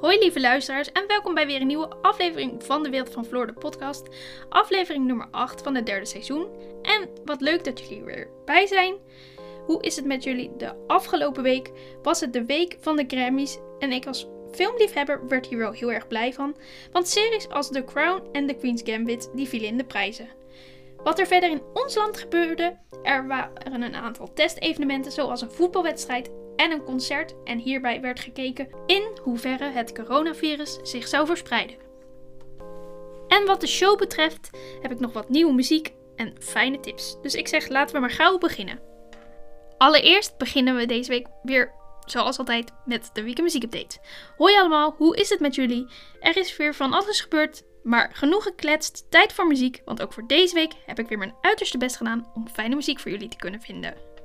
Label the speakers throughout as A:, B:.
A: Hoi lieve luisteraars en welkom bij weer een nieuwe aflevering van de Wereld van Floor, de podcast. Aflevering nummer 8 van het derde seizoen. En wat leuk dat jullie weer bij zijn. Hoe is het met jullie? De afgelopen week was het de week van de Grammys en ik als filmliefhebber werd hier wel heel erg blij van. Want series als The Crown en The Queen's Gambit die vielen in de prijzen. Wat er verder in ons land gebeurde, er waren een aantal testevenementen zoals een voetbalwedstrijd en een concert en hierbij werd gekeken in hoeverre het coronavirus zich zou verspreiden. En wat de show betreft heb ik nog wat nieuwe muziek en fijne tips. Dus ik zeg laten we maar gauw beginnen. Allereerst beginnen we deze week weer zoals altijd met de Weekend Muziek Update. Hoi allemaal, hoe is het met jullie? Er is weer van alles gebeurd, maar genoeg gekletst, tijd voor muziek, want ook voor deze week heb ik weer mijn uiterste best gedaan om fijne muziek voor jullie te kunnen vinden.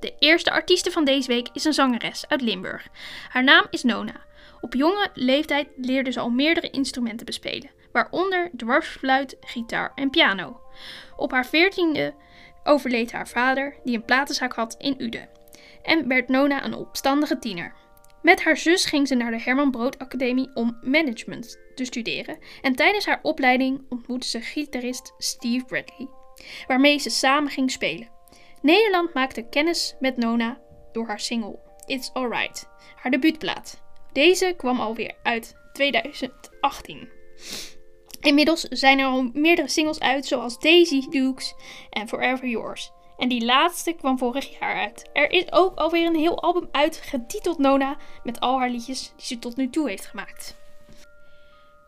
A: De eerste artieste van deze week is een zangeres uit Limburg. Haar naam is Nona. Op jonge leeftijd leerde ze al meerdere instrumenten bespelen, waaronder dwarsfluit, gitaar en piano. Op haar veertiende overleed haar vader, die een platenzaak had in Uden, en werd Nona een opstandige tiener. Met haar zus ging ze naar de Herman Brood Academie om management te studeren en tijdens haar opleiding ontmoette ze gitarist Steve Bradley, waarmee ze samen ging spelen. Nederland maakte kennis met Nona door haar single It's Alright, haar debuutplaat. Deze kwam alweer uit 2018. Inmiddels zijn er al meerdere singles uit, zoals Daisy Dukes en Forever Yours. En die laatste kwam vorig jaar uit. Er is ook alweer een heel album uit, getiteld Nona, met al haar liedjes die ze tot nu toe heeft gemaakt.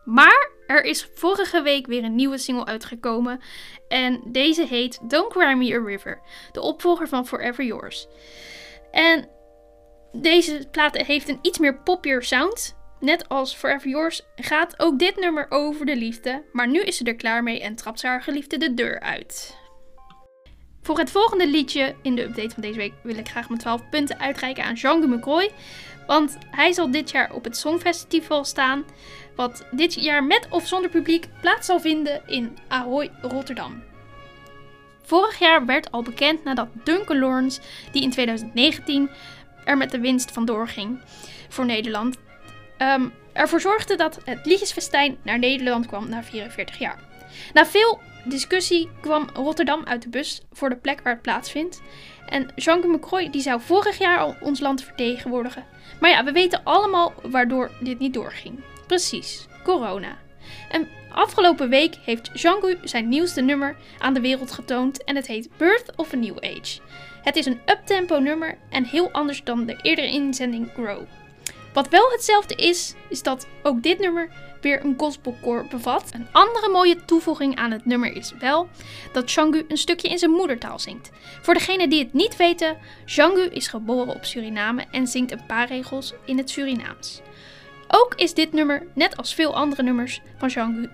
A: Maar er is vorige week weer een nieuwe single uitgekomen. En deze heet Don't Cry Me a River. De opvolger van Forever Yours. En deze plaat heeft een iets meer poppier sound. Net als Forever Yours gaat ook dit nummer over de liefde. Maar nu is ze er klaar mee en trapt ze haar geliefde de deur uit. Voor het volgende liedje in de update van deze week wil ik graag mijn 12 punten uitreiken aan Jean McCoy. Want hij zal dit jaar op het Songfestival staan wat dit jaar met of zonder publiek plaats zal vinden in Ahoy, Rotterdam. Vorig jaar werd al bekend nadat Duncan Lawrence, die in 2019 er met de winst vandoor ging voor Nederland, um, ervoor zorgde dat het Liedjesfestijn naar Nederland kwam na 44 jaar. Na veel discussie kwam Rotterdam uit de bus voor de plek waar het plaatsvindt. En Jean McCroy die zou vorig jaar al ons land vertegenwoordigen. Maar ja, we weten allemaal waardoor dit niet doorging. Precies, corona. En afgelopen week heeft Django zijn nieuwste nummer aan de wereld getoond en het heet Birth of a New Age. Het is een uptempo nummer en heel anders dan de eerdere inzending Grow. Wat wel hetzelfde is, is dat ook dit nummer weer een gospelcore bevat. Een andere mooie toevoeging aan het nummer is wel dat Django een stukje in zijn moedertaal zingt. Voor degenen die het niet weten, Django is geboren op Suriname en zingt een paar regels in het Surinaams. Ook is dit nummer, net als veel andere nummers van Jean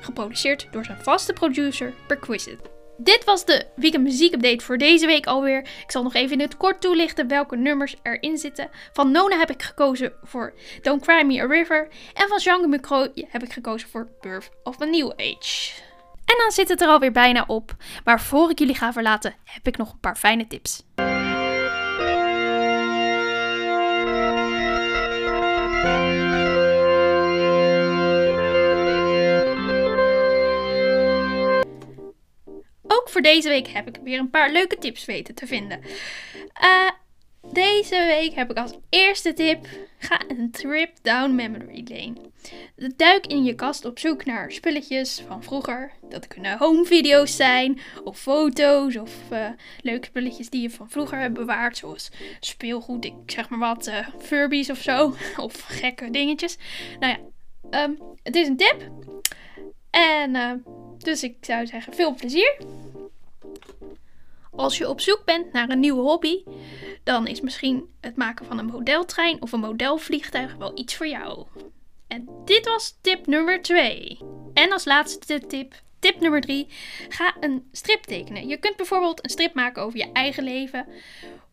A: geproduceerd door zijn vaste producer Perquisite. Dit was de weekend muziek update voor deze week alweer. Ik zal nog even in het kort toelichten welke nummers erin zitten. Van Nona heb ik gekozen voor Don't Cry Me a River. En van Jean Micro heb ik gekozen voor Birth of a New Age. En dan zit het er alweer bijna op. Maar voor ik jullie ga verlaten, heb ik nog een paar fijne tips. Ook voor deze week heb ik weer een paar leuke tips weten te vinden. Uh, deze week heb ik als eerste tip: ga een trip down memory lane. Duik in je kast op zoek naar spulletjes van vroeger. Dat kunnen home video's zijn, of foto's, of uh, leuke spulletjes die je van vroeger hebt bewaard. Zoals speelgoed, ik zeg maar wat, uh, Furbies of zo. Of gekke dingetjes. Nou ja, um, het is een tip. En uh, dus ik zou zeggen, veel plezier. Als je op zoek bent naar een nieuwe hobby, dan is misschien het maken van een modeltrein of een modelvliegtuig wel iets voor jou. En dit was tip nummer 2. En als laatste tip, tip nummer 3, ga een strip tekenen. Je kunt bijvoorbeeld een strip maken over je eigen leven.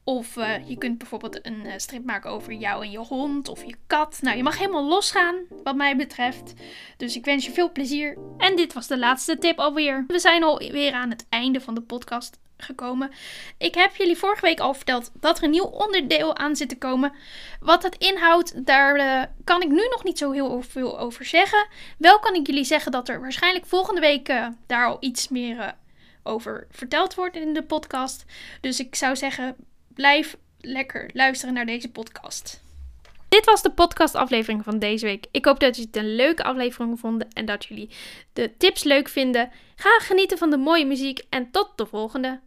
A: Of uh, je kunt bijvoorbeeld een uh, strip maken over jou en je hond of je kat. Nou, je mag helemaal losgaan, wat mij betreft. Dus ik wens je veel plezier. En dit was de laatste tip alweer. We zijn alweer aan het einde van de podcast gekomen. Ik heb jullie vorige week al verteld dat er een nieuw onderdeel aan zit te komen. Wat het inhoudt, daar uh, kan ik nu nog niet zo heel veel over zeggen. Wel kan ik jullie zeggen dat er waarschijnlijk volgende week uh, daar al iets meer uh, over verteld wordt in de podcast. Dus ik zou zeggen, blijf lekker luisteren naar deze podcast. Dit was de podcastaflevering van deze week. Ik hoop dat jullie het een leuke aflevering vonden en dat jullie de tips leuk vinden. Ga genieten van de mooie muziek en tot de volgende.